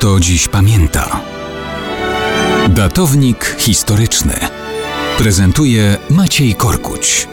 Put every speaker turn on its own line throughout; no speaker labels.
kto dziś pamięta. Datownik historyczny prezentuje Maciej Korkuć.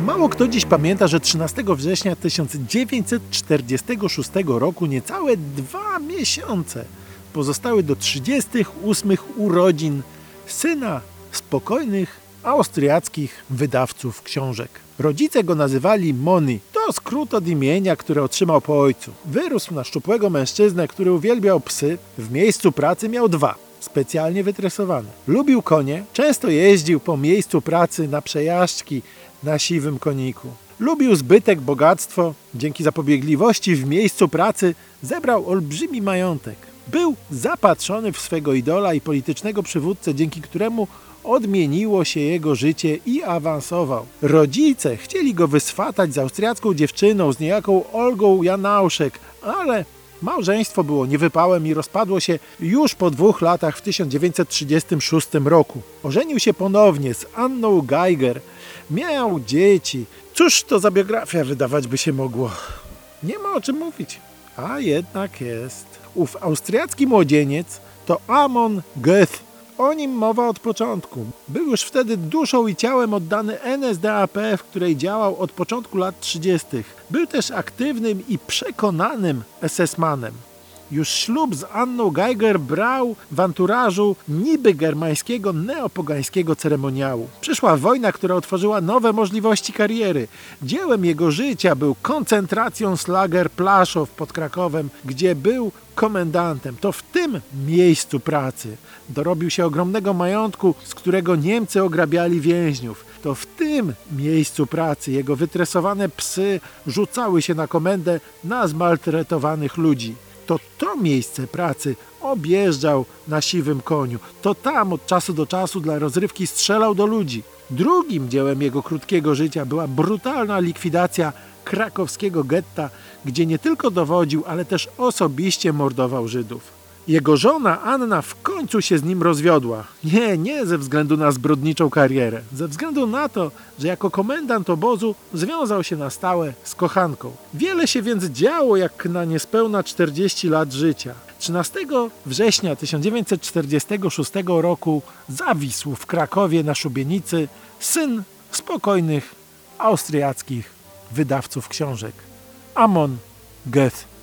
Mało kto dziś pamięta, że 13 września 1946 roku niecałe dwa miesiące pozostały do 38 urodzin syna spokojnych austriackich wydawców książek. Rodzice go nazywali Moni. To skrót od imienia, które otrzymał po ojcu. Wyrósł na szczupłego mężczyznę, który uwielbiał psy. W miejscu pracy miał dwa specjalnie wytresowane. Lubił konie, często jeździł po miejscu pracy na przejażdżki na siwym koniku. Lubił zbytek, bogactwo. Dzięki zapobiegliwości w miejscu pracy zebrał olbrzymi majątek. Był zapatrzony w swego idola i politycznego przywódcę, dzięki któremu odmieniło się jego życie i awansował. Rodzice chcieli go wyswatać z austriacką dziewczyną, z niejaką Olgą Janauszek, ale małżeństwo było niewypałem i rozpadło się już po dwóch latach w 1936 roku. Ożenił się ponownie z Anną Geiger. Miał dzieci. Cóż to za biografia wydawać by się mogło? Nie ma o czym mówić. A jednak jest. Ów austriacki młodzieniec to Amon Goeth. O nim mowa od początku. Był już wtedy duszą i ciałem oddany NSDAP, w której działał od początku lat 30. Był też aktywnym i przekonanym SS-manem. Już ślub z Anną Geiger brał w anturażu niby germańskiego neopogańskiego ceremoniału. Przyszła wojna, która otworzyła nowe możliwości kariery. Dziełem jego życia był koncentracją Slager Plaszow pod Krakowem, gdzie był komendantem. To w tym miejscu pracy dorobił się ogromnego majątku, z którego Niemcy ograbiali więźniów. To w tym miejscu pracy jego wytresowane psy rzucały się na komendę na zmaltretowanych ludzi to to miejsce pracy objeżdżał na siwym koniu. To tam od czasu do czasu dla rozrywki strzelał do ludzi. Drugim dziełem jego krótkiego życia była brutalna likwidacja krakowskiego getta, gdzie nie tylko dowodził, ale też osobiście mordował Żydów. Jego żona Anna w końcu się z nim rozwiodła. Nie, nie ze względu na zbrodniczą karierę. Ze względu na to, że jako komendant obozu związał się na stałe z kochanką. Wiele się więc działo jak na niespełna 40 lat życia. 13 września 1946 roku zawisł w Krakowie na szubienicy syn spokojnych austriackich wydawców książek. Amon Goethe.